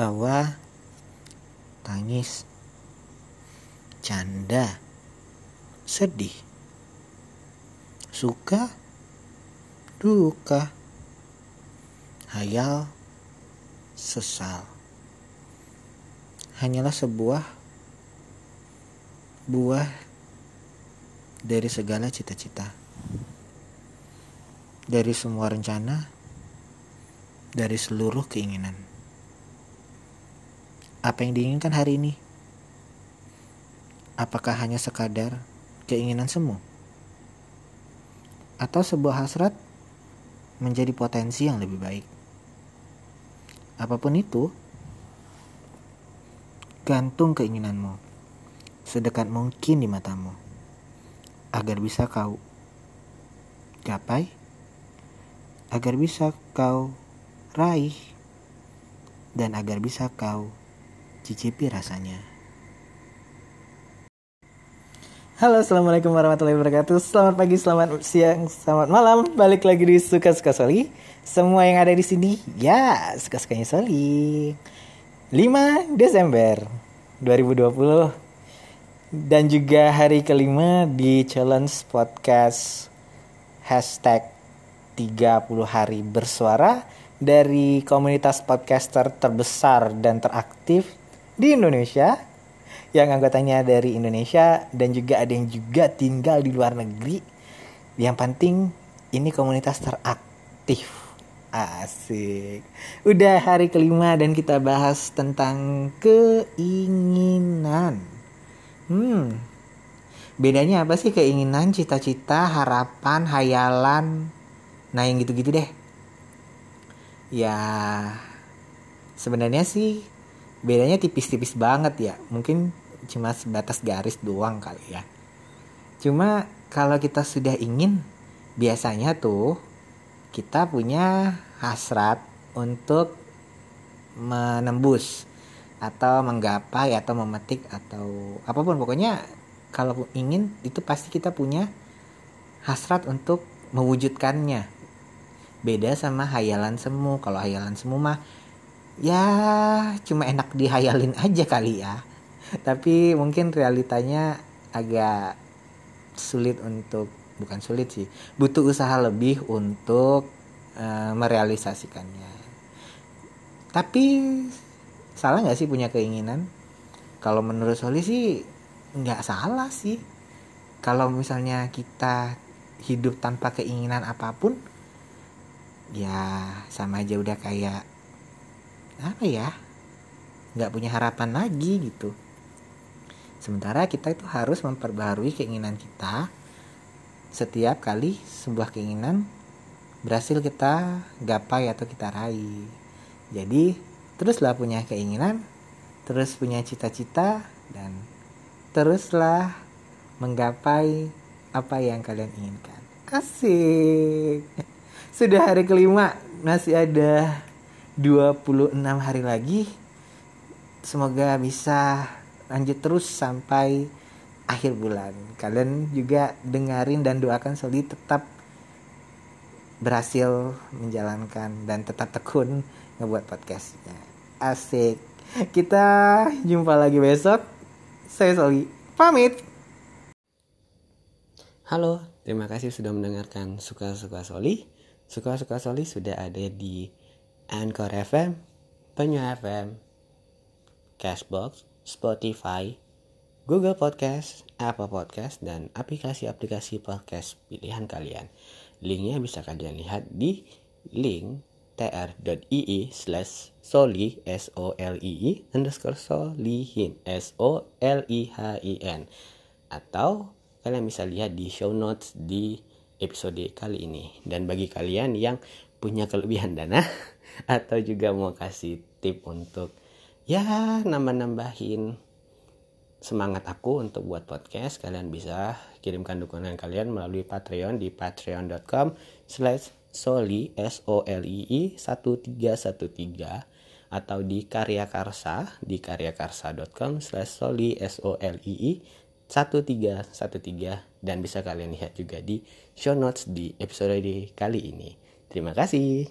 tawa, tangis, canda, sedih, suka, duka, hayal, sesal. Hanyalah sebuah buah dari segala cita-cita. Dari semua rencana, dari seluruh keinginan. Apa yang diinginkan hari ini? Apakah hanya sekadar keinginan semu? Atau sebuah hasrat menjadi potensi yang lebih baik? Apa pun itu, gantung keinginanmu sedekat mungkin di matamu agar bisa kau gapai, agar bisa kau raih, dan agar bisa kau cicipi rasanya. Halo, assalamualaikum warahmatullahi wabarakatuh. Selamat pagi, selamat siang, selamat malam. Balik lagi di suka suka Soli. Semua yang ada di sini, ya suka sukanya Soli. 5 Desember 2020 dan juga hari kelima di challenge podcast hashtag 30 hari bersuara dari komunitas podcaster terbesar dan teraktif di Indonesia yang anggotanya dari Indonesia dan juga ada yang juga tinggal di luar negeri. Yang penting ini komunitas teraktif. Asik. Udah hari kelima dan kita bahas tentang keinginan. Hmm. Bedanya apa sih keinginan, cita-cita, harapan, hayalan? Nah, yang gitu-gitu deh. Ya sebenarnya sih bedanya tipis-tipis banget ya. Mungkin cuma sebatas garis doang kali ya. Cuma kalau kita sudah ingin biasanya tuh kita punya hasrat untuk menembus atau menggapai atau memetik atau apa pun pokoknya kalau ingin itu pasti kita punya hasrat untuk mewujudkannya beda sama hayalan semu kalau hayalan semu mah ya cuma enak dihayalin aja kali ya. Tapi mungkin realitanya agak sulit untuk bukan sulit sih butuh usaha lebih untuk uh, merealisasikannya. Tapi salah nggak sih punya keinginan? Kalau menurut Soli sih nggak salah sih. Kalau misalnya kita hidup tanpa keinginan apa pun ya sama aja udah kayak apa ya nggak punya harapan lagi gitu Sementara kita itu harus memperbaharui keinginan kita setiap kali sebuah keinginan berhasil kita gapai atau kita raih. Jadi, teruslah punya keinginan, terus punya cita-cita dan teruslah menggapai apa yang kalian inginkan. Asik. Sudah hari kelima, masih ada 26 hari lagi. Semoga bisa lanjut terus sampai akhir bulan. Kalian juga dengerin dan doakan Soli tetap berhasil menjalankan dan tetap tekun ngebuat podcastnya. Asik. Kita jumpa lagi besok. Saya Soli. Pamit. Halo, terima kasih sudah mendengarkan Suka-Suka Soli. Suka-Suka Soli sudah ada di Anchor FM, Penyu FM, Cashbox, Spotify, Google Podcast, Apple Podcast, dan aplikasi-aplikasi podcast pilihan kalian. Linknya bisa kalian lihat di link tr.ii slash soli s o l i i underscore solihin s o l i h i n atau kalian bisa lihat di show notes di episode kali ini dan bagi kalian yang punya kelebihan dana atau juga mau kasih tip untuk ya nambah-nambahin semangat aku untuk buat podcast kalian bisa kirimkan dukungan kalian melalui Patreon di patreon.com slash soli s o l i i 1313 atau di karya karsa di karyakarsa.com slash soli s o l i i 1313 dan bisa kalian lihat juga di show notes di episode kali ini terima kasih